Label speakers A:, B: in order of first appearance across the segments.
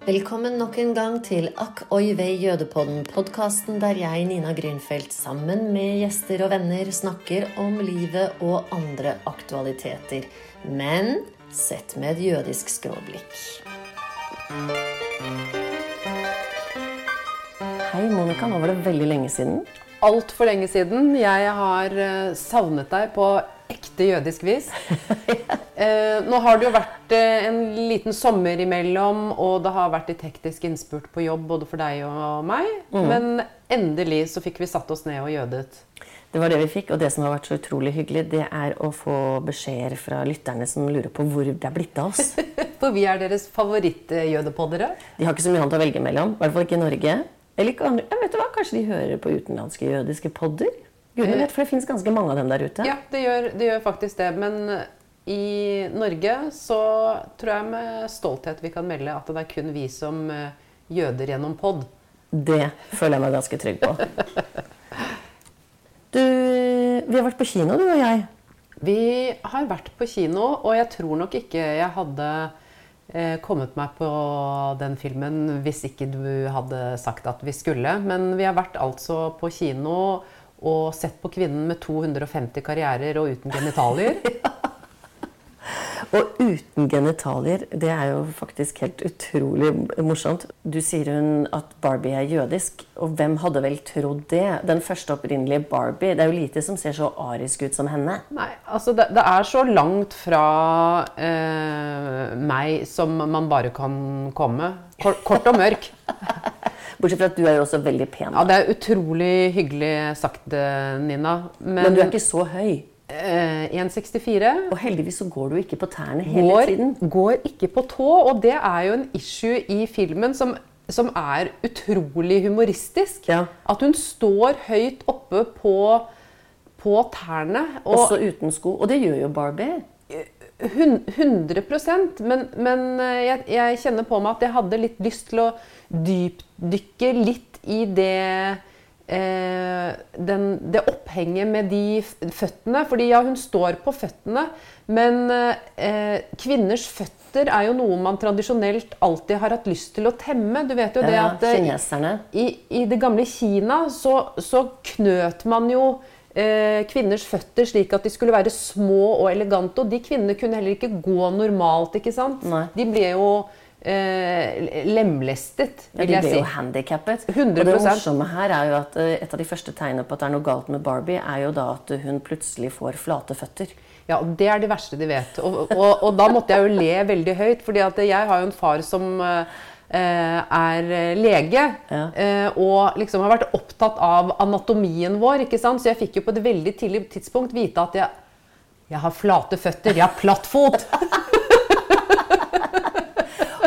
A: Velkommen nok en gang til Akk oi vei jødepodden, podkasten der jeg, Nina Grünfeldt, sammen med gjester og venner snakker om livet og andre aktualiteter. Men sett med et jødisk skråblikk. Hei, Monica. Nå var det veldig lenge siden.
B: Altfor lenge siden. Jeg har eh, savnet deg på ekte jødisk vis. eh, nå har det jo vært eh, en liten sommer imellom, og det har vært litt hektisk innspurt på jobb både for deg og meg.
A: Mm.
B: Men endelig så fikk vi satt oss ned og jødet.
A: Det var det vi fikk, og det som har vært så utrolig hyggelig, det er å få beskjeder fra lytterne som lurer på hvor det er blitt av oss.
B: For vi er deres favorittjødepoddere.
A: De har ikke så mye annet å velge mellom. I hvert fall ikke i Norge. Eller ikke andre. Jeg vet hva, Kanskje de hører på utenlandske jødiske podder? Gudene for det fins ganske mange av dem der ute.
B: Ja, det gjør, det gjør faktisk det. Men i Norge så tror jeg med stolthet vi kan melde at det er kun vi som eh, jøder gjennom pod.
A: Det føler jeg meg ganske trygg på. Du, vi har vært på kino, du og jeg.
B: Vi har vært på kino, og jeg tror nok ikke jeg hadde eh, kommet meg på den filmen hvis ikke du hadde sagt at vi skulle. Men vi har vært altså på kino og sett på kvinnen med 250 karrierer og uten genitalier.
A: Og uten genitalier. Det er jo faktisk helt utrolig morsomt. Du sier hun at Barbie er jødisk, og hvem hadde vel trodd det? Den første opprinnelige Barbie. Det er jo lite som ser så arisk ut som henne.
B: Nei, altså det, det er så langt fra eh, meg som man bare kan komme. Kort, kort og mørk.
A: Bortsett fra at du er jo også veldig pen.
B: Ja, det er utrolig hyggelig sagt, eh, Nina. Men,
A: Men du er ikke så høy.
B: eh, 1,64.
A: Og heldigvis så går du ikke på tærne hele
B: Går,
A: tiden.
B: går ikke på tå, og det er jo en issue i filmen som, som er utrolig humoristisk.
A: Ja.
B: At hun står høyt oppe på, på tærne. Og
A: Også uten sko. Og det gjør jo Barbie.
B: Hun- 100 Men, men eh, jeg, jeg kjenner på meg at jeg hadde litt lyst til å dypdykke litt i det eh, den, det opphenget med de føttene. Fordi ja, hun står på føttene, men eh, kvinners føtter er jo noe man tradisjonelt alltid har hatt lyst til å temme. Du vet jo det
A: Ja,
B: at eh, i, I det gamle Kina så, så knøt man jo kvinners føtter slik at de skulle være små og elegante. Og de kvinnene kunne heller ikke gå normalt. ikke sant?
A: Nei.
B: De ble jo eh, lemlestet,
A: Ja,
B: si.
A: de
B: jeg
A: ble jo handikappet.
B: 100%.
A: Og det morsomme her er jo at eh, et av de første tegnene på at det er noe galt med Barbie, er jo da at hun plutselig får flate føtter.
B: Ja, Det er det verste de vet. Og, og, og da måtte jeg jo le veldig høyt, fordi jeg har jo en far som eh, er lege.
A: Ja.
B: eh, og liksom har vært opptatt av anatomien vår. ikke sant? Så jeg fikk jo på et veldig tidlig tidspunkt vite at jeg, jeg har flate føtter. Jeg har platt fot.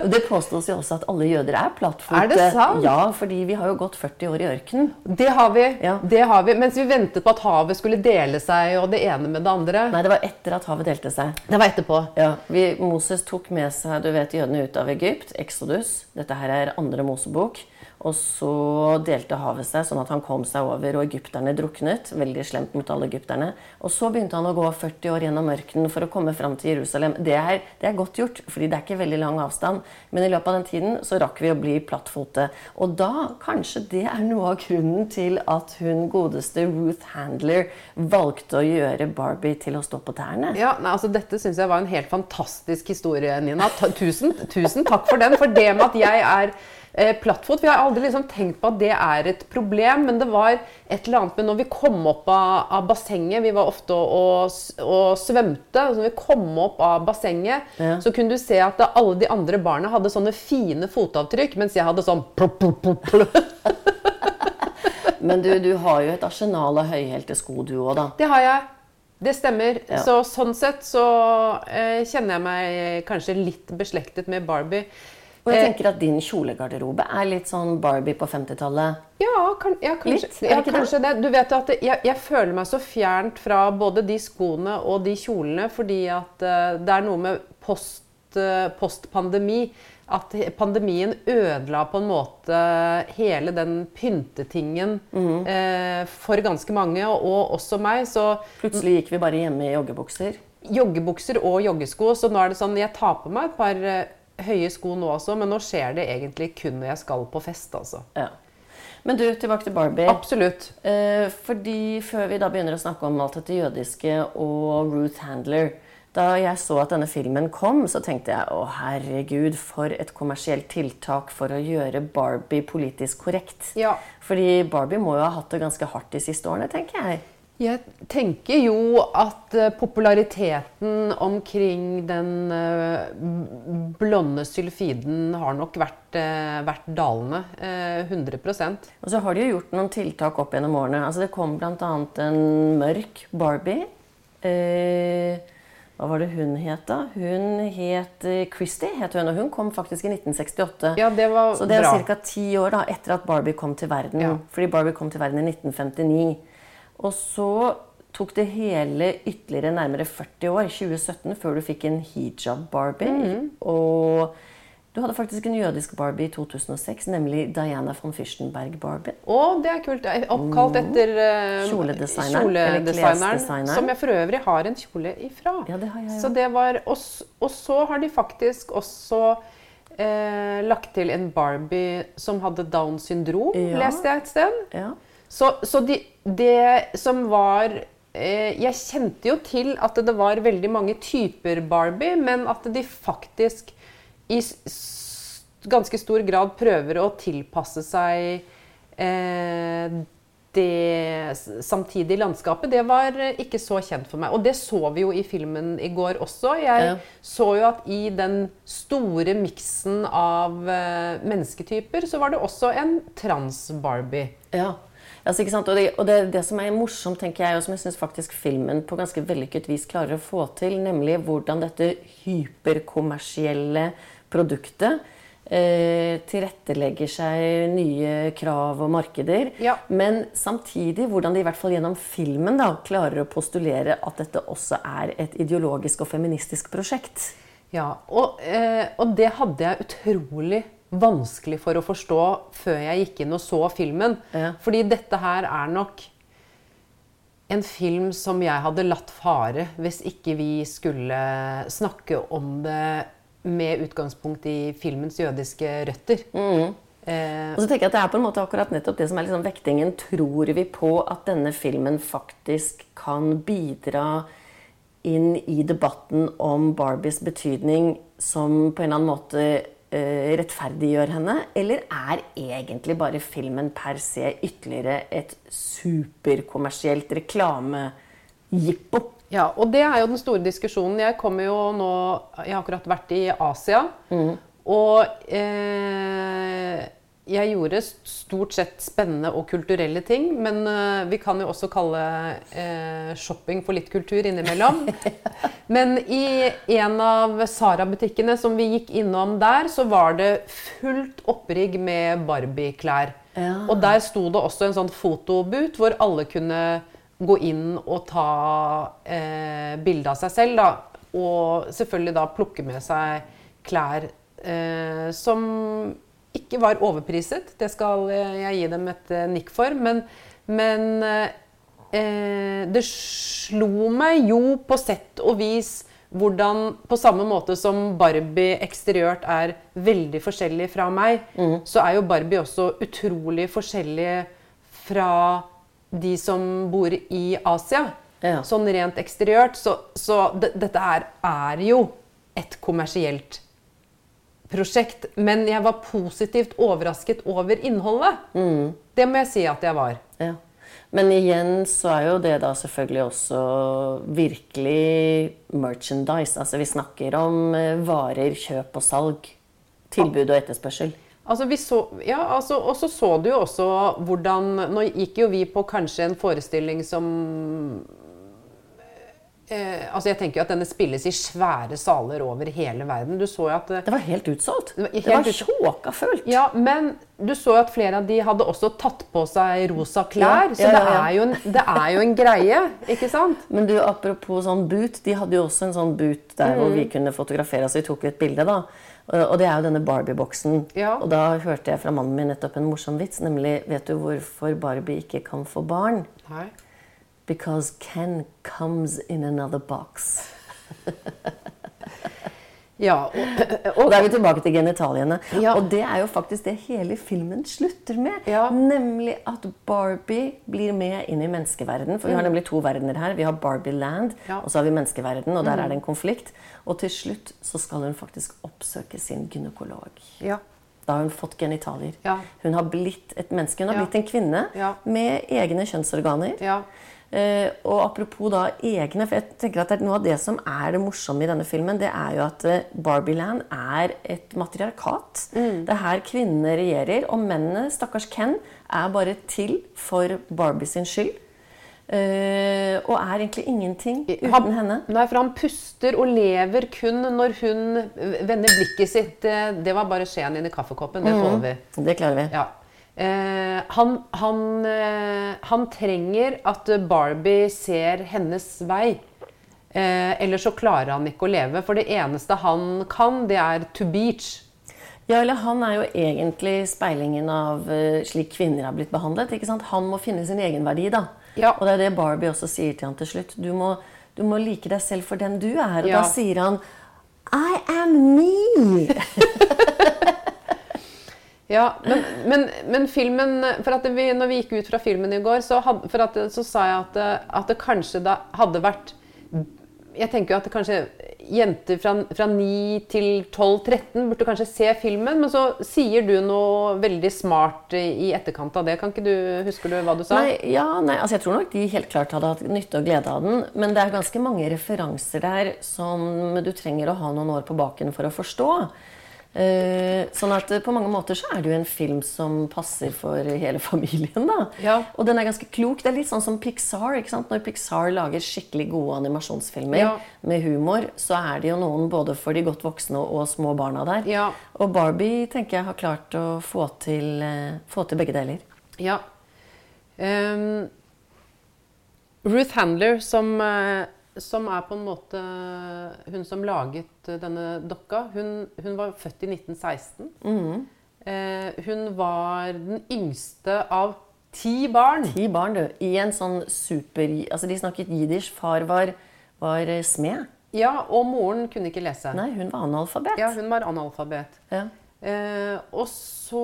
A: Og det påstås jo også at alle jøder er plattfote.
B: Er det sant?
A: Ja, fordi vi har jo gått 40 år i ørkenen.
B: Det har vi.
A: Ja.
B: det har vi. Mens vi ventet på at havet skulle dele seg, og det ene med det andre.
A: Nei, det var etter at havet delte seg.
B: Det var etterpå.
A: Ja, vi, Moses tok med seg du vet, jødene ut av Egypt, Exodus. Dette her er andre Mosebok. Og så delte havet seg, sånn at han kom seg over, og egypterne druknet. Veldig slemt mot alle egypterne. Og så begynte han å gå 40 år gjennom ørkenen for å komme fram til Jerusalem. Det er, det er godt gjort, fordi det er ikke veldig lang avstand. Men i løpet av den tiden så rakk vi å bli plattfote. Og da, kanskje det er noe av grunnen til at hun godeste Ruth Handler valgte å gjøre Barbie til å stå på tærne.
B: Ja, nei, altså Dette syns jeg var en helt fantastisk historie, Nina. Tusen, tusen takk for den. For det med at jeg er eh, plattfot Vi har aldri liksom tenkt på at det er et problem, men det var et eller annet med når vi kom opp av, av bassenget Vi var ofte og, og svømte. og så når vi kom opp av bassenget,
A: Ja.
B: så kunne du se at alle de andre barna hadde sånne fine fotavtrykk, mens jeg hadde sånn plup, plup, plup.
A: Men du, du har jo et arsenal av høyhælte sko, du òg, da.
B: Det har jeg. Det stemmer.
A: Ja.
B: Så sånn sett så eh, kjenner jeg meg kanskje litt beslektet med Barbie.
A: Og jeg
B: Eh,
A: tenker at din kjolegarderobe er litt sånn Barbie på 50-tallet.
B: Ja, kan, ja, kanskje,
A: Litt,
B: ja,
A: kanskje det?
B: det? Du vet at jeg, jeg føler meg så fjernt fra både de skoene og de kjolene, fordi at uh, det er noe med post, uh, postpandemi. At pandemien ødela på en måte hele den pyntetingen
A: Mhm.
B: eh, for ganske mange, og også meg. Så
A: Plutselig gikk vi bare hjemme i joggebukser.
B: joggebukser og joggesko. Så nå er det sånn jeg tar på meg et par høye sko nå også, men nå skjer det egentlig kun når jeg skal på fest, altså.
A: Ja. Men du, tilbake til Barbie.
B: Absolutt.
A: Eh, fordi Før vi da begynner å snakke om alt dette jødiske og Ruth Handler Da jeg så at denne filmen kom, så tenkte jeg å herregud, for et kommersielt tiltak for å gjøre Barbie politisk korrekt.
B: Ja.
A: Fordi Barbie må jo ha hatt det ganske hardt de siste årene, tenker jeg.
B: Jeg tenker jo at eh, populariteten omkring den eh, blonde sylfiden har nok vært, eh, vært dalende. eh, 100%
A: Og så har de jo gjort noen tiltak opp gjennom årene. Altså Det kom bl.a. en mørk Barbie. Eh, hva var det hun het, da? Hun het Christie, het hun, og hun kom faktisk i 1968.
B: Ja, det var
A: Så det er
B: bra.
A: ca. ti år da, etter at Barbie kom til verden.
B: Ja.
A: Fordi Barbie kom til verden i 1959. Og så tok det hele ytterligere nærmere 40 år, 2017, før du fikk en hijab-Barbie.
B: Mhm.
A: Og du hadde faktisk en jødisk Barbie i 2006, nemlig Diana von Fürstenberg-Barbie.
B: Å, det er kult. Oppkalt etter uh,
A: Kjoledesigneren,
B: kjoledesigneren. Som jeg for øvrig har en kjole ifra.
A: Ja, det har jeg
B: Så det var, og, og så har de faktisk også eh, lagt til en Barbie som hadde Downs syndrom,
A: Ja.
B: leste jeg et sted.
A: Ja.
B: Så, så de, det som var eh, Jeg kjente jo til at det var veldig mange typer Barbie, men at de faktisk i ganske stor grad prøver å tilpasse seg eh, det samtidige landskapet, det var ikke så kjent for meg. Og det så vi jo i filmen i går også. Jeg
A: Ja.
B: så jo at i den store miksen av eh, mennesketyper, så var det også en trans-Barbie.
A: Ja. Altså? Og, det, og det, det som er morsomt, tenker jeg, og som jeg syns faktisk filmen på ganske vellykket vis klarer å få til, nemlig hvordan dette hyperkommersielle produktet eh, tilrettelegger seg nye krav og markeder.
B: Ja.
A: Men samtidig hvordan de i hvert fall gjennom filmen da, klarer å postulere at dette også er et ideologisk og feministisk prosjekt.
B: Ja, og, eh, og det hadde jeg utrolig vanskelig for å forstå før jeg gikk inn og så filmen.
A: Ja.
B: Fordi dette her er nok en film som jeg hadde latt fare hvis ikke vi skulle snakke om det med utgangspunkt i filmens jødiske røtter. Eh,
A: Og så tenker jeg at Det er på en måte akkurat nettopp det som er liksom vektingen. Tror vi på at denne filmen faktisk kan bidra inn i debatten om Barbies betydning som på en eller annen måte rettferdiggjør henne? Eller er egentlig bare filmen per se ytterligere et superkommersielt reklamejippo?
B: Ja, og det er jo den store diskusjonen. Jeg kommer jo nå Jeg har akkurat vært i Asia. Og eh, jeg gjorde stort sett spennende og kulturelle ting. Men uh, vi kan jo også kalle uh, shopping for litt kultur innimellom. men i en av Sara-butikkene som vi gikk innom der, så var det fullt opprigg med Barbie-klær.
A: Ja.
B: Og der sto det også en sånn fotobut hvor alle kunne gå inn og ta uh, bilde av seg selv. Da, og selvfølgelig da plukke med seg klær som ikke var overpriset. Det skal eh, jeg gi dem et eh, nikk for. Men, men eh, det slo meg jo på sett og vis hvordan på samme måte som Barbie eksteriørt er veldig forskjellig fra meg, så er jo Barbie også utrolig forskjellig fra de som bor i Asia.
A: Ja.
B: Sånn rent eksteriørt. Så, så dette er, er jo et kommersielt prosjekt. Men jeg var positivt overrasket over innholdet. Det må jeg si at jeg var.
A: Ja. Men igjen så er jo det da selvfølgelig også virkelig merchandise. Altså vi snakker om eh, varer, kjøp og salg. Tilbud og etterspørsel.
B: Altså, vi så, ja, altså, og så så du jo også hvordan Nå gikk jo vi på kanskje en forestilling som eh, altså Jeg tenker jo at denne spilles i svære saler over hele verden. Du så jo at eh,
A: Det var helt utsolgt.
B: Det var
A: Det var tjåka fullt.
B: Ja, men du så jo at flere av de hadde også tatt på seg rosa klær.
A: Ja,
B: Så
A: ja,
B: det
A: ja, det,
B: er, jo en, det er jo en greie, ikke sant?
A: Men du, apropos sånn boot, de hadde jo også en sånn boot der hvor vi kunne fotografere oss. Vi tok et bilde, da. Og det er jo denne Barbie-boksen.
B: Ja.
A: Og da hørte jeg fra mannen min nettopp en morsom vits, nemlig Vet du hvorfor Barbie ikke kan få barn?
B: Nei.
A: Because Ken comes in another box.
B: Ja, og,
A: Og da er vi tilbake til genitaliene.
B: Ja.
A: Og det er jo faktisk det hele filmen slutter med.
B: Ja.
A: Nemlig at Barbie blir med inn i menneskeverden. For vi har nemlig to verdener her. Vi har Barbie-land,
B: Mm. Ja. Mm.
A: og så har vi menneskeverden. Og der er det en konflikt. Og til slutt så skal hun faktisk oppsøke sin gynekolog.
B: ja.
A: Da har hun fått genitalier.
B: Ja.
A: Hun har blitt et menneske. Hun har blitt en kvinne med egne kjønnsorganer. Eh, og apropos da egne, for jeg tenker at noe av det som er det morsomme i denne filmen, det er jo at eh, Barbieland er et matriarkat. Det er her kvinnene regjerer, og mennene, stakkars Ken, er bare til for Barbie sin skyld. Uh, og er egentlig ingenting uten
B: Han-
A: henne.
B: Nei, for han puster og lever kun når hun vender blikket sitt. Det, det var bare skjeen inn i kaffekoppen. Det tåler vi.
A: Det klarer vi.
B: Ja. Eh, han, han, eh, han trenger at Barbie ser hennes vei. Eh, ellers så klarer han ikke å leve. For det eneste han kan, det er to beach.
A: Ja, eller Han er jo egentlig speilingen av eh, slik kvinner har blitt behandlet. ikke sant? Han må finne sin egenverdi, da.
B: Ja.
A: Og det er det Barbie også sier til han til slutt. Du må, du må like deg selv for den du er. Og
B: Ja.
A: da sier han I am me!
B: Ja, men, men, men filmen for at vi, Når vi gikk ut fra filmen i går, så, had, at, så sa jeg at, at det kanskje da hadde vært Jeg tenker jo at kanskje jenter fra, fra 9 til 12-13 burde kanskje se filmen, men så sier du noe veldig smart i etterkant av det. Kan ikke du, Husker du hva du sa?
A: Nei, ja, nei, altså Jeg tror nok de helt klart hadde hatt nytte og glede av den. Men det er ganske mange referanser der som du trenger å ha noen år på baken for å forstå. Eh, sånn at eh, på mange måter så er det jo en film som passer for hele familien. da.
B: Ja.
A: Og den er ganske klok. Det er litt sånn som Pixar. ikke sant? Når Pixar lager skikkelig gode animasjonsfilmer
B: Ja.
A: med humor, så er det jo noen både for de godt voksne og små barna der.
B: Ja.
A: Og Barbie tenker jeg har klart å få til, eh, få til begge deler.
B: Ja. Um, Ruth Handler, som, som er på en måte hun som laget eh, denne dokka, hun, hun var født i 1916. Eh, hun var den yngste av ti barn.
A: Ti barn, du. I en sånn super... Altså, de snakket jiddisch. Far var, var eh, smed.
B: Ja, og moren kunne ikke lese.
A: Nei, hun var analfabet.
B: Ja, hun var analfabet.
A: Ja.
B: Eh, og så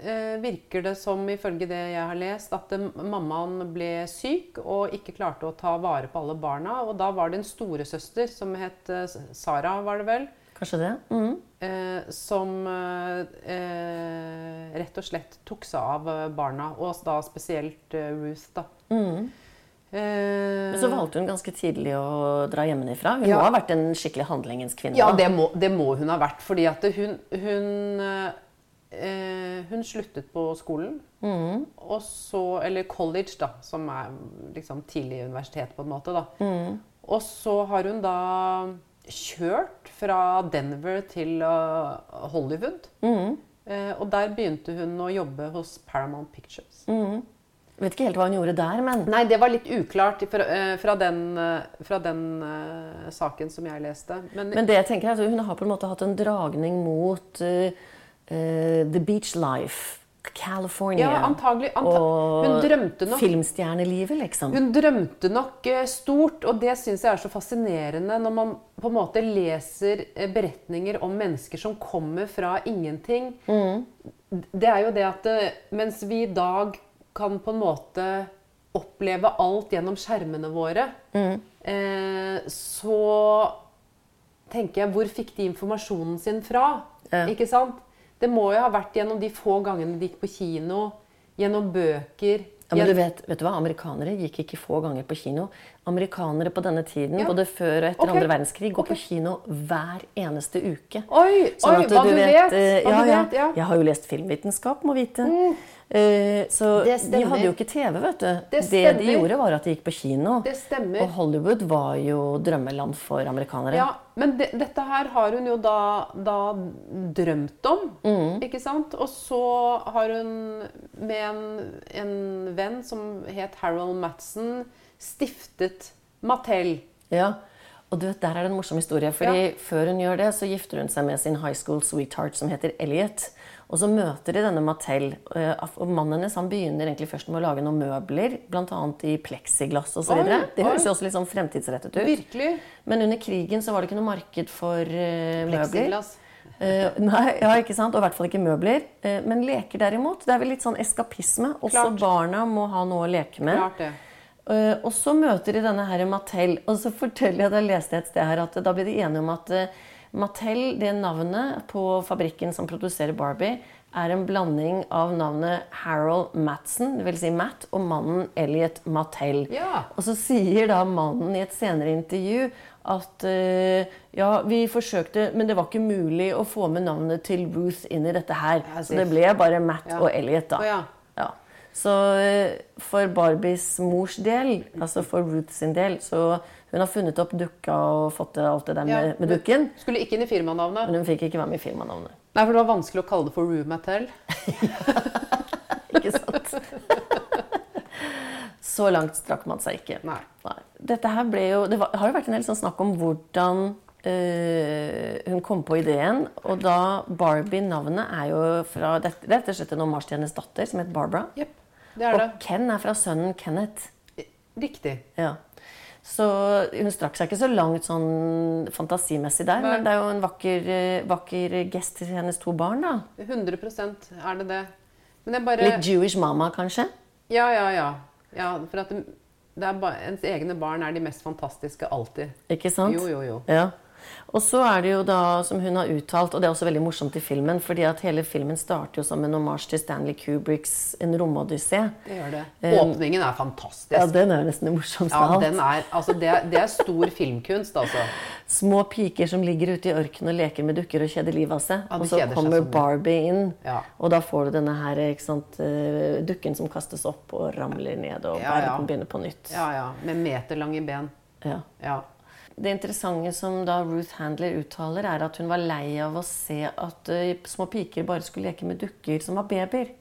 B: eh, virker det som, ifølge det jeg har lest, at det, mammaen ble syk og ikke klarte å ta vare på alle barna. Og da var det en storesøster som het eh, Sara, var det vel,
A: Kanskje det? Mm.
B: eh, som eh, rett og slett tok seg av barna. Og da spesielt eh, Ruth, da.
A: Mhm.
B: Eh,
A: Men så valgte hun ganske tidlig å dra hjemmefra. Hun
B: Ja.
A: må ha vært en skikkelig handlingens kvinne.
B: Ja, det må, det må hun ha vært. Fordi at hun Hun, øh, hun sluttet på skolen.
A: Mm.
B: Og så Eller college, da, som er liksom tidlig universitet, på en måte. da.
A: Mm.
B: Og så har hun da kjørt fra Denver til Hollywood. Mm. Og der begynte hun å jobbe hos Paramount Pictures.
A: Mhm. Vet ikke helt hva hun gjorde der, men
B: Nei, det var litt uklart fra, eh, fra den, eh, fra den uh, saken som jeg leste. Men,
A: Men det jeg tenker er at hun har på en måte hatt en dragning mot uh, uh, the beach life. California.
B: ja, antagelig. Anta
A: og
B: nok
A: filmstjernelivet, liksom.
B: Hun drømte nok stort, og det syns jeg er så fascinerende når man på en måte leser beretninger om mennesker som kommer fra ingenting. Det er jo det at mens vi i dag kan på en måte oppleve alt gjennom skjermene våre, eh, så tenker jeg hvor fikk de informasjonen sin fra?
A: Ja.
B: Ikke sant? Det må jo ha vært gjennom de få gangene de gikk på kino, gjennom bøker.
A: Ja, men du vet, vet du hva? Amerikanere gikk ikke få ganger på kino. Amerikanere på denne tiden,
B: Ja.
A: både før og etter
B: okay.
A: andre verdenskrig, går
B: okay.
A: på kino hver eneste uke.
B: Oi,
A: Sånn
B: oi
A: at
B: hva du vet!
A: vet
B: Hva
A: ja,
B: du
A: ja.
B: vet, ja. Mm.
A: Jeg har jo lest filmvitenskap, må vite. Eh, så de hadde jo ikke TV, vet du.
B: Det
A: Det, de gjorde, var at de gikk på kino.
B: Det stemmer.
A: Og Hollywood var jo drømmeland for amerikanere.
B: Ja, men de, dette her har hun jo da, da drømt om,
A: Mm.
B: ikke sant? Og så har hun med en, en venn som het Harold Madsen, stiftet Mattel.
A: Ja. Og du vet, Der er det en morsom historie. fordi Før hun gjør det, så gifter hun seg med sin high school sweetheart som heter Elliot. Og så møter de denne Mattel. eh, Og mannen hennes han begynner egentlig først med å lage noen møbler, bl.a. i pleksiglass osv. Det høres jo også litt sånn fremtidsrettet ut.
B: Virkelig.
A: Men under krigen så var det ikke noe marked for uh, møbler. Eh, nei, ja, ikke sant? Og i hvert fall ikke møbler. Uh, men leker derimot, det er vel litt sånn eskapisme. Også
B: Klart.
A: barna må ha noe å leke med.
B: Klart det.
A: Eh, og så møter de denne her Mattel, og så forteller jeg, leste jeg et sted her, at da ble de enige om at eh, Mattel, det navnet på fabrikken som produserer Barbie, er en blanding av navnet Harold Madsen, vil si Matt, og mannen Elliot Mattel.
B: Ja.
A: Og så sier da mannen i et senere intervju at uh, ja, vi forsøkte, men det var ikke mulig å få med navnet til Ruth inn i dette her.
B: Ja,
A: Så det ble bare Matt
B: Ja.
A: og Elliot, da.
B: Ja.
A: Så eh, for Barbies mors del, altså for Ruth sin del, så hun har funnet opp dukka og fått til alt det der med, med dukken.
B: Skulle ikke inn i firmanavnet.
A: Men hun fikk ikke være med i firmanavnet.
B: Nei, for det var vanskelig å kalle det for Roomatel.
A: Ikke sant? Så langt strakk man seg ikke.
B: Nei.
A: Dette her ble jo, Det var, har jo vært en del sånn snakk om hvordan eh, hun kom på ideen. Og da Barbie-navnet er jo fra dette, Det rett og slett en omasj til hennes datter, som het Barbara.
B: Jepp. Det det.
A: Og Ken er fra sønnen Kenneth.
B: Riktig.
A: Ja. Så hun strakk seg ikke så langt sånn fantasimessig der,
B: Nei.
A: men det er jo en vakker, eh, vakker gest til hennes to barn, da.
B: 100% er det det. Bare
A: Litt Jewish mama, kanskje?
B: Ja, ja, ja. ja for at det, det er ba... ens egne barn er de mest fantastiske alltid.
A: Ikke sant?
B: Jo, jo, jo.
A: Ja. Og så er det jo da, som hun har uttalt, og det er også veldig morsomt i filmen, fordi at hele filmen starter jo som en omarsj til Stanley Kubricks En romodyssé.
B: Det gjør det.
A: Um,
B: Åpningen er fantastisk.
A: Ja, den er nesten det morsomste
B: Ja,
A: alt.
B: den er, altså det, det er stor filmkunst, altså.
A: Små piker som ligger ute i ørkenen og leker med dukker og kjeder livet av seg.
B: Ja,
A: og så kommer. Barbie inn,
B: Ja.
A: og da får du denne her, ikke sant, eh, dukken som kastes opp og ramler ned, og verden begynner på nytt.
B: Ja, ja. Med meterlange ben.
A: Ja.
B: Ja.
A: Det interessante som da Ruth Handler uttaler, er at hun var lei av å se at eh, små piker bare skulle leke med dukker som var babyer.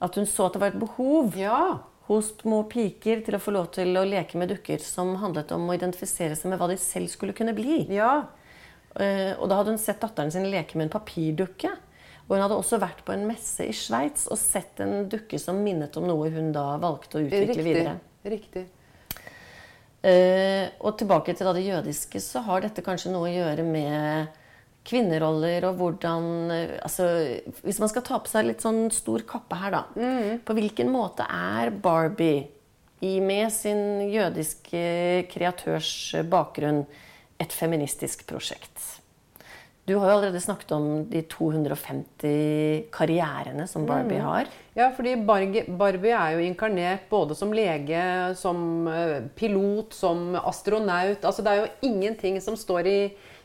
A: At hun så at det var et behov
B: ja.
A: hos små piker til å få lov til å leke med dukker som handlet om å identifisere seg med hva de selv skulle kunne bli.
B: Ja.
A: Eh, Og da hadde hun sett datteren sin leke med en papirdukke. Og hun hadde også vært på en messe i Sveits og sett en dukke som minnet om noe hun da valgte å utvikle
B: Riktig.
A: videre.
B: Riktig.
A: Eh, og tilbake til det jødiske, så har dette kanskje noe å gjøre med kvinneroller og hvordan eh, altså, Hvis man skal ta på seg litt sånn stor kappe her, da. På hvilken måte er Barbie, i, med sin jødiske kreatørs bakgrunn, et feministisk prosjekt? Du har jo allerede snakket om de 250 karrierene som Barbie har.
B: Ja, fordi Barbie, er jo inkarnert både som lege, som eh, pilot, som astronaut. Altså det er jo ingenting som står i,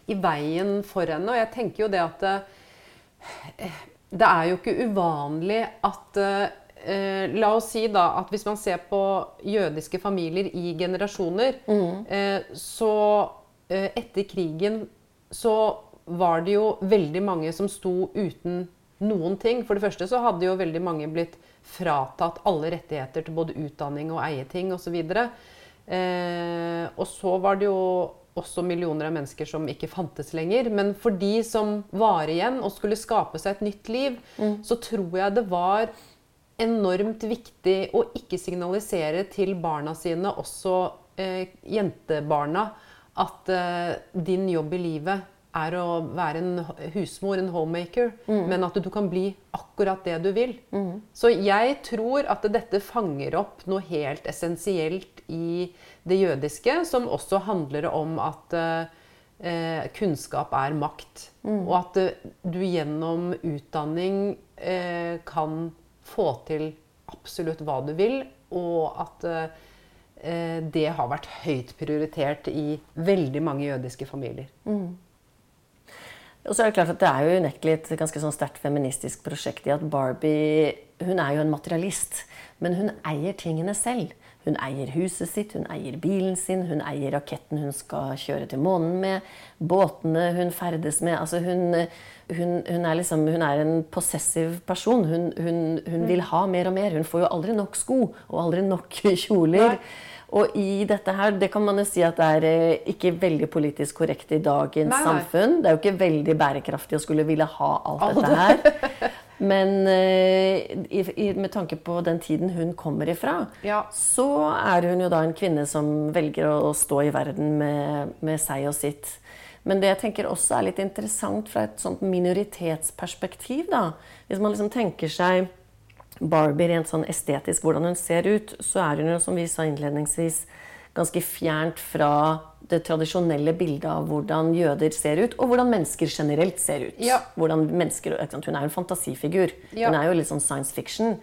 B: i veien for henne. Og jeg tenker jo det at eh, det er jo ikke uvanlig at eh, La oss si da at hvis man ser på jødiske familier i generasjoner, eh, så eh, etter krigen så var det jo veldig mange som sto uten noen ting. For det første så hadde jo veldig mange blitt fratatt alle rettigheter til både utdanning og eie ting osv. Eh, og så var det jo også millioner av mennesker som ikke fantes lenger. Men for de som var igjen og skulle skape seg et nytt liv, så tror jeg det var enormt viktig å ikke signalisere til barna sine, også eh, jentebarna, at eh, din jobb i livet er å være en husmor, en homemaker, men at du kan bli akkurat det du vil. Så jeg tror at dette fanger opp noe helt essensielt i det jødiske, som også handler om at eh, kunnskap er makt. Og at eh, du gjennom utdanning eh, kan få til absolutt hva du vil, og at eh, det har vært høyt prioritert i veldig mange jødiske familier.
A: Og så er det klart at det er jo unektelig et ganske sånn sterkt feministisk prosjekt i at Barbie hun er jo en materialist, men hun eier tingene selv. Hun eier huset sitt, hun eier bilen sin, hun eier raketten hun skal kjøre til månen med, båtene hun ferdes med. Altså hun, hun, hun, er, liksom, hun er en possessiv person. Hun, vil ha mer og mer. Hun får jo aldri nok sko og aldri nok kjoler.
B: Nei.
A: Og i dette her, det kan man jo si at det er eh, ikke veldig politisk korrekt i dagens
B: Nei, nei.
A: samfunn. Det er jo ikke veldig bærekraftig å skulle ville ha alt dette her. Men eh, i, i, med tanke på den tiden hun kommer ifra,
B: Ja.
A: så er hun jo da en kvinne som velger å stå i verden med, med seg og sitt. Men det jeg tenker også er litt interessant fra et sånt minoritetsperspektiv, da. Hvis man liksom tenker seg Barbie rent sånn estetisk, hvordan hun ser ut, så er hun jo, som vi sa innledningsvis, ganske fjernt fra det tradisjonelle bildet av hvordan jøder ser ut, og hvordan mennesker generelt ser ut.
B: Ja.
A: Hvordan mennesker. Hun er jo en fantasifigur.
B: Ja.
A: Hun er jo litt sånn science fiction.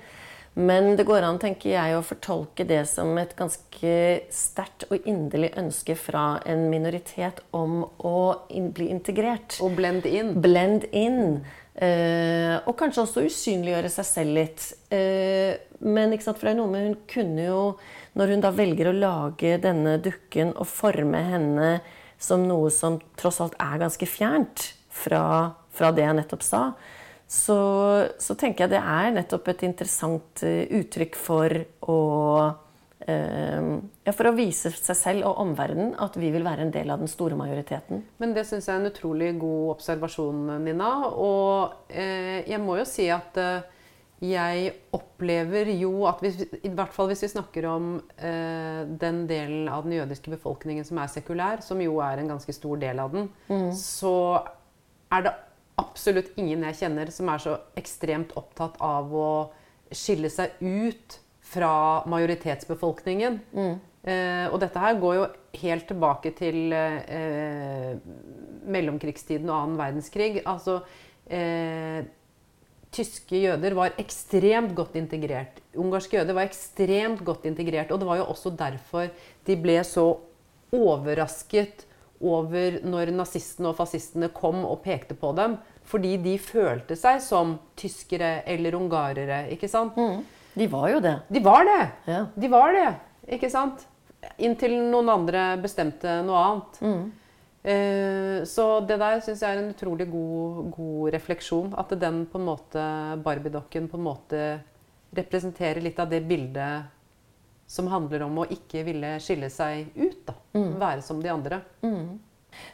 A: Men det går an, tenker jeg, å fortolke det som et ganske sterkt og inderlig ønske fra en minoritet om å in bli integrert.
B: Og blend in.
A: Blend in. Eh, og kanskje også usynliggjøre seg selv litt. Eh, men sant, for det er noe med hun kunne jo, når hun da velger å lage denne dukken og forme henne som noe som tross alt er ganske fjernt fra, fra det jeg nettopp sa, så, så tenker jeg det er nettopp et interessant eh, uttrykk for å ja, For å vise seg selv og omverdenen at vi vil være en del av den store majoriteten.
B: Men det syns jeg er en utrolig god observasjon, Nina. Og eh, jeg må jo si at eh, jeg opplever jo at hvis, I hvert fall hvis vi snakker om eh, den delen av den jødiske befolkningen som er sekulær, som jo er en ganske stor del av den, så er det absolutt ingen jeg kjenner som er så ekstremt opptatt av å skille seg ut fra majoritetsbefolkningen. Eh, og dette her går jo helt tilbake til eh, mellomkrigstiden og annen verdenskrig. Altså eh, Tyske jøder var ekstremt godt integrert. Ungarske jøder var ekstremt godt integrert. Og det var jo også derfor de ble så overrasket over når nazistene og fascistene kom og pekte på dem. Fordi de følte seg som tyskere eller ungarere. ikke sant?
A: De var jo det.
B: De var det!
A: Ja.
B: De var det, ikke sant? Inntil noen andre bestemte noe annet. Eh, så det der syns jeg er en utrolig god, god refleksjon. At den på en måte, Barbie-dokken på en måte representerer litt av det bildet som handler om å ikke ville skille seg ut. da. Være som de andre.
A: Eh,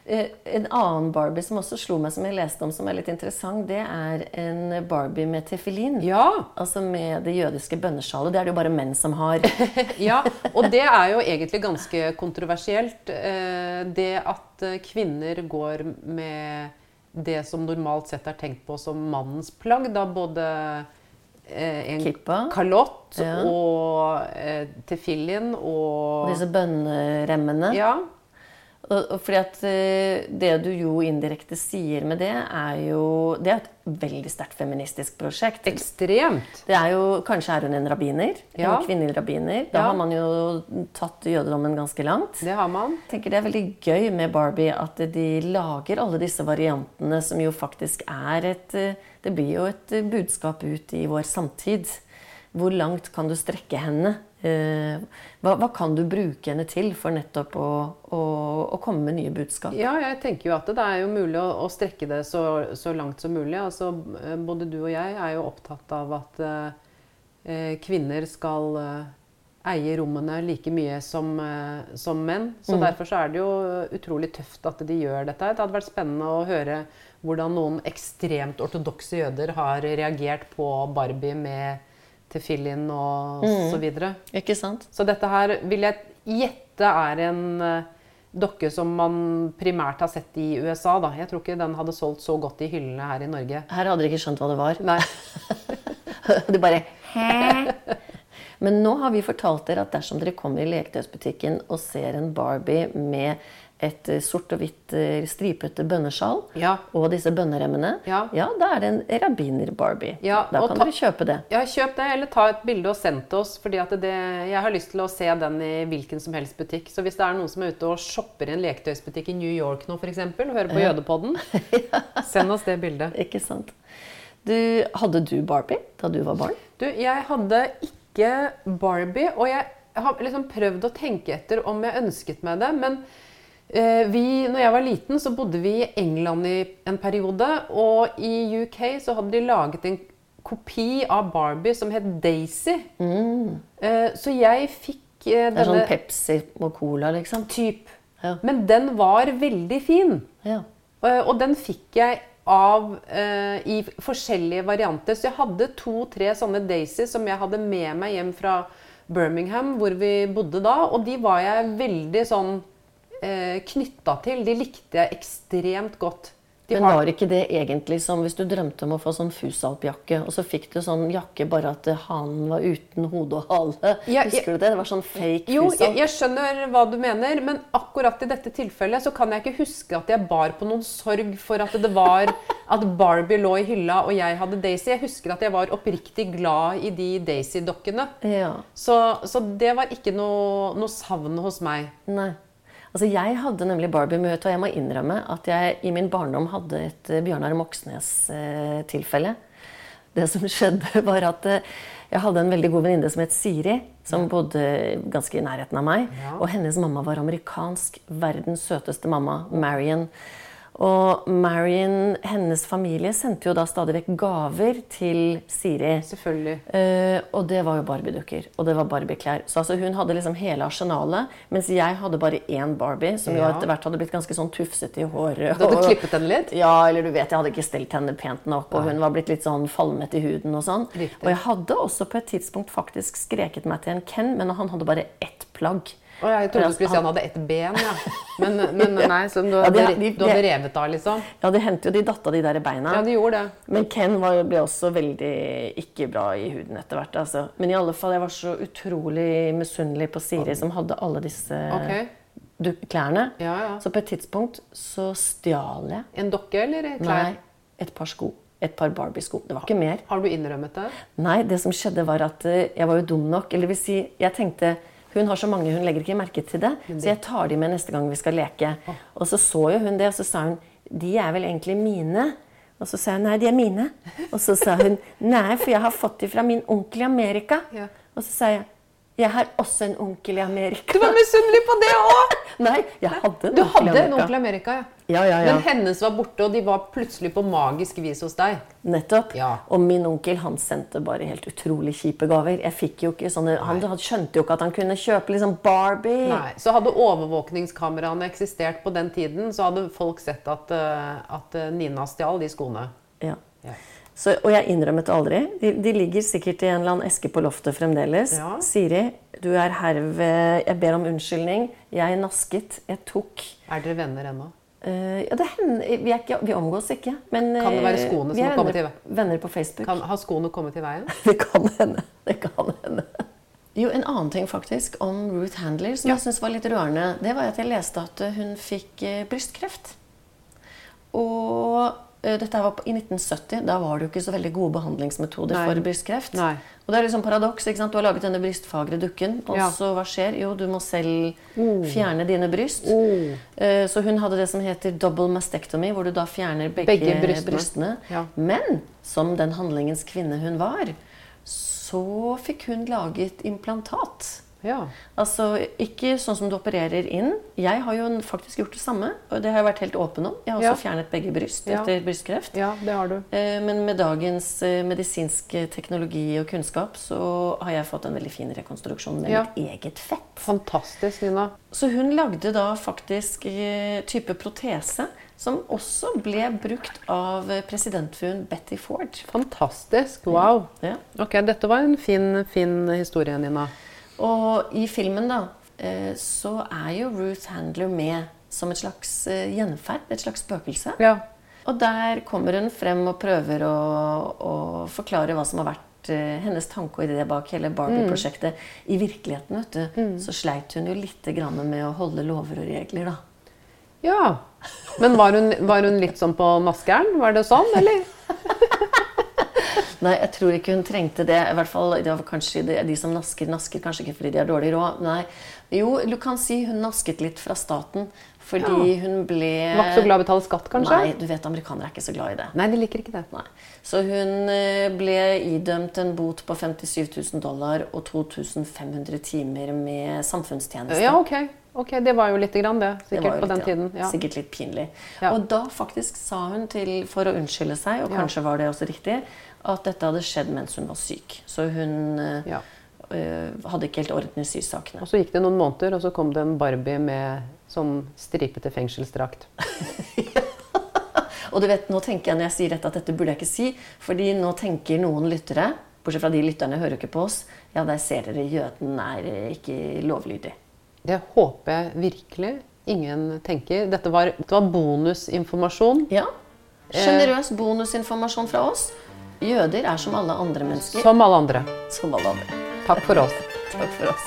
A: En annen Barbie som også slo meg, som jeg leste om, som er litt interessant, det er en Barbie med tefillin.
B: Ja!
A: Altså med det jødiske bønnesjalet. Det er det jo bare menn som har.
B: ja, og det er jo egentlig ganske kontroversielt. eh, Det at eh, kvinner går med det som normalt sett er tenkt på som mannens plagg. Da både eh, en
A: Kippa.
B: kalott
A: Ja.
B: og eh, tefillin
A: Og
B: og
A: disse bønneremmene.
B: Ja.
A: Og, fordi at eh, Det du jo indirekte sier med det, er jo Det er et veldig sterkt feministisk prosjekt.
B: Ekstremt.
A: Det er jo, Kanskje er hun en rabbiner.
B: Ja.
A: En kvinnelig rabbiner. Da
B: Ja.
A: har man jo tatt jødedommen ganske langt.
B: Det har man.
A: Jeg tenker Det er veldig gøy med Barbie at de lager alle disse variantene som jo faktisk er et eh, Det blir jo et eh, budskap ut i vår samtid. Hvor langt kan du strekke henne? Eh, Hva, hva kan du bruke henne til for nettopp å, å, å komme med nye budskap?
B: Ja, jeg tenker jo at det er jo mulig å, å strekke det så, så langt som mulig. Altså, eh, både du og jeg er jo opptatt av at eh, eh, kvinner skal eh, eie rommene like mye som, eh, som menn. Så derfor så er det jo utrolig tøft at de gjør dette. Det hadde vært spennende å høre hvordan noen ekstremt ortodokse jøder har reagert på Barbie med tefillin og så videre.
A: Ikke sant?
B: Så dette her vil jeg gjette er en eh, dokke som man primært har sett i USA. Da. Jeg tror ikke den hadde solgt så godt i hyllene her i Norge.
A: Her hadde dere ikke skjønt hva det var.
B: Nei.
A: Du bare Hæ? Men nå har vi fortalt dere at dersom dere kommer i leketøysbutikken og ser en Barbie med et eh, sort og hvitt eh, stripete bønnesjal
B: Ja.
A: og disse bønneremmene,
B: Ja.
A: da er det en rabbiner-Barbie.
B: Ja,
A: da kan
B: ta-
A: dere kjøpe det.
B: Ja, kjøp det, eller ta et bilde og send til oss. fordi det, jeg har lyst til å se den i hvilken som helst butikk. Så hvis det er noen som er ute og shopper i en leketøysbutikk i New York nå, f.eks., og hører på Jødepodden, send oss det bildet.
A: Ikke sant? Du, hadde du Barbie da du var barn?
B: Du, jeg hadde ikke Barbie, og jeg har liksom prøvd å tenke etter om jeg ønsket meg det. Men vi, når jeg var liten, så bodde vi i England i en periode. Og i UK så hadde de laget en kopi av Barbie som het Daisy. Mm. så jeg fikk denne
A: Det er sånn Pepsi og Cola, liksom.
B: typ.
A: Ja.
B: Men den var veldig fin.
A: Ja.
B: Eh, Og den fikk jeg av eh, i forskjellige varianter. Så jeg hadde to-tre sånne Daisy som jeg hadde med meg hjem fra Birmingham, hvor vi bodde da. Og de var jeg veldig sånn eh, knytta til. De likte jeg ekstremt godt. De
A: Men var ikke det egentlig som hvis du drømte om å få sånn fusalpjakke, og så fikk du sånn jakke bare at hanen var uten hode og hale?
B: Ja,
A: Husker du det? Det var sånn fake
B: Jo, jeg, jeg skjønner hva du mener, men akkurat i dette tilfellet så kan jeg ikke huske at jeg bar på noen sorg for at det var at Barbie lå i hylla og jeg hadde Daisy. Jeg husker at jeg var oppriktig glad i de Daisy-dokkene.
A: Ja.
B: Så, så det var ikke noe, noe savn hos meg.
A: Nei. Altså, jeg hadde nemlig Barbie-møte, og jeg må innrømme at jeg i min barndom hadde et eh, Bjørnar Moxnes-tilfelle. det som skjedde, var at eh, jeg hadde en veldig god venninne som het Siri, som bodde ganske i nærheten av meg. Og hennes mamma var amerikansk. Verdens søteste mamma, Marion. Og Marion, hennes familie, sendte jo da stadig vekk gaver til Siri.
B: Selvfølgelig.
A: Eh, og det var jo Barbie-dukker. Og det var Barbie-klær. Så altså, hun hadde liksom hele arsenalet, mens jeg hadde bare én Barbie, som jo etter hvert hadde blitt ganske sånn tufsete i håret.
B: Du hadde
A: og-
B: klippet henne litt?
A: Ja, eller du vet, jeg hadde ikke stelt henne pent nok, og hun var blitt litt sånn falmet i huden og sånn.
B: Riktig.
A: Og jeg hadde også på et tidspunkt faktisk skreket meg til en Ken, men han hadde bare ett plagg.
B: Oh, jeg trodde du skulle si han hadde ett ben, ja. Men, men nei, så du
A: Ja,
B: hadde,
A: de- de-
B: du hadde revet av, liksom?
A: Ja, det hendte jo de datt av de der beina.
B: Ja, de gjorde det.
A: Men Ken var, ble også veldig ikke bra i huden etter hvert. Altså. Men i alle fall, jeg var så utrolig misunnelig på Siri, som hadde alle disse
B: okay.
A: du, klærne.
B: Ja, ja.
A: Så på et tidspunkt så stjal jeg
B: En dokke eller klær?
A: nei, et par sko. Et par Barbie-sko. Det var ikke mer.
B: Har du innrømmet det?
A: Nei, det som skjedde var at eh, jeg var jo dum nok. Eller vil si, jeg tenkte hun har så mange, hun legger ikke merke til det. Så jeg tar de med neste gang vi skal leke. Og så så jo hun det, og så sa hun de er vel egentlig mine. Og så sa hun nei, de er mine. Og så sa hun nei, for jeg har fått de fra min onkel i Amerika. Og så sa jeg jeg har også en onkel i Amerika.
B: Du var misunnelig på det òg!
A: Nei, jeg hadde en
B: Du
A: onkel i
B: hadde en onkel i Amerika, ja.
A: Ja, ja, ja.
B: Men hennes var borte, og de var plutselig på magisk vis hos deg.
A: Nettopp.
B: Ja.
A: Og min onkel han sendte bare helt utrolig kjipe gaver. Jeg fikk jo ikke sånne, Han han skjønte jo ikke at han kunne kjøpe liksom Barbie.
B: Nei, Så hadde overvåkningskameraene eksistert på den tiden, så hadde folk sett at, eh, at eh, Nina stjal de skoene.
A: Ja.
B: Ja.
A: Så, og jeg innrømmet det aldri. De, de ligger sikkert i en eller annen eske på loftet fremdeles.
B: Ja.
A: Siri, du er herved Jeg ber om unnskyldning. Jeg nasket. Jeg tok
B: Er dere venner ennå?
A: Uh, ja, det hender, vi, er ikke, vi omgås ikke. Men
B: Kan det være
A: eh,
B: skoene som har kommet
A: venner, venner på Facebook.
B: Kan, har skoene kommet i veien?
A: Det kan hende. Det kan hende. Jo, En annen ting faktisk om Ruth Handler som jeg synes var litt rørende, det var at jeg leste at eh, hun fikk eh, brystkreft. Og eh, dette var på, i 1970. Da var det jo ikke så veldig gode behandlingsmetoder
B: Nei.
A: for brystkreft.
B: Nei.
A: Og det er liksom paradoks. ikke sant? Du har laget denne brystfagre dukken, og
B: Ja.
A: så hva skjer? Jo, du må selv fjerne dine bryst. Eh, Så hun hadde det som heter double mastectomy, hvor du da fjerner begge,
B: Begge brystene.
A: brystene.
B: Ja.
A: Men som den handlingens kvinne hun var, så fikk hun laget implantat.
B: Ja.
A: Altså ikke sånn som du opererer inn. Jeg har jo faktisk gjort det samme, og det har jeg vært helt åpen om. Jeg har også
B: Ja.
A: fjernet begge bryst
B: Ja.
A: etter brystkreft.
B: ja, det har du.
A: Eh, Men med dagens eh, medisinske teknologi og kunnskap så har jeg fått en veldig fin rekonstruksjon med mitt eget fett.
B: Fantastisk, Nina.
A: Så hun lagde da faktisk eh, type protese som også ble brukt av eh, presidentfruen Betty Ford.
B: Fantastisk. Wow.
A: Ja.
B: Ok, dette var en fin, fin historie, Nina.
A: Og i filmen da, eh, så er jo Ruth Handler med som et slags eh, gjenferd, et slags spøkelse.
B: Ja.
A: Og der kommer hun frem og prøver å, å forklare hva som har vært eh, hennes tanke og idé bak hele Barbie-prosjektet. I virkeligheten vet du, så sleit hun jo litt med å holde lover og regler. da.
B: ja. Men var hun, var hun litt sånn på naskeren? Var det sånn, eller?
A: Nei, jeg tror ikke hun trengte det. I hvert fall, det var kanskje de, de som nasker, nasker kanskje ikke fordi de har dårlig råd. Nei. Jo, du kan si hun nasket litt fra staten. Fordi hun ble
B: Var ikke så glad i å betale skatt, kanskje?
A: Nei, du vet amerikanere er ikke så glad i det.
B: Nei, de liker ikke det.
A: Nei. Så hun eh, ble idømt en bot på 57 000 dollar og 2500 timer med samfunnstjeneste.
B: Ja, ok. ok. Det var jo lite grann, det. Sikkert
A: det
B: på den tiden. Ja.
A: Sikkert litt pinlig.
B: Ja.
A: Og da faktisk sa hun til, for å unnskylde seg, og
B: Ja.
A: kanskje var det også riktig, at dette hadde skjedd mens hun var syk. Så hun eh,
B: Ja.
A: øh, hadde ikke helt orden i sysakene.
B: Og så gikk det noen måneder, og så kom det en Barbie med sånn stripete fengselsdrakt.
A: Og du vet, nå tenker jeg når jeg sier dette, at dette burde jeg ikke si. Fordi nå tenker noen lyttere, bortsett fra de lytterne hører ikke på oss, ja, der ser dere jøden er ikke lovlydig.
B: Det håper jeg virkelig ingen tenker. Dette var, det var bonusinformasjon.
A: Ja. Sjenerøs bonusinformasjon fra oss. Jøder er som alle andre mennesker.
B: Som alle andre.
A: Som alle andre.
B: Takk for oss.
A: Takk for oss.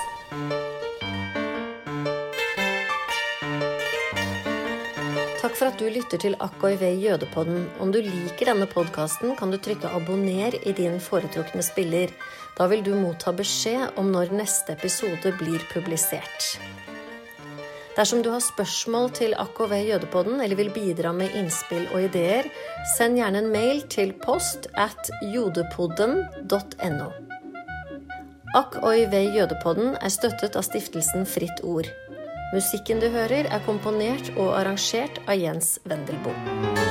A: Takk for at du lytter til AKIV Jødepodden. Om du liker denne podkasten, kan du trykke 'abonner' i din foretrukne spiller. Da vil du motta beskjed om når neste episode blir publisert. Dersom du har spørsmål til AKV Jødepodden eller vil bidra med innspill og ideer, send gjerne en mail til post at jodepodden.no. AKOIV Jødepodden er støttet av stiftelsen Fritt Ord. Musikken du hører, er komponert og arrangert av Jens Wendelboe.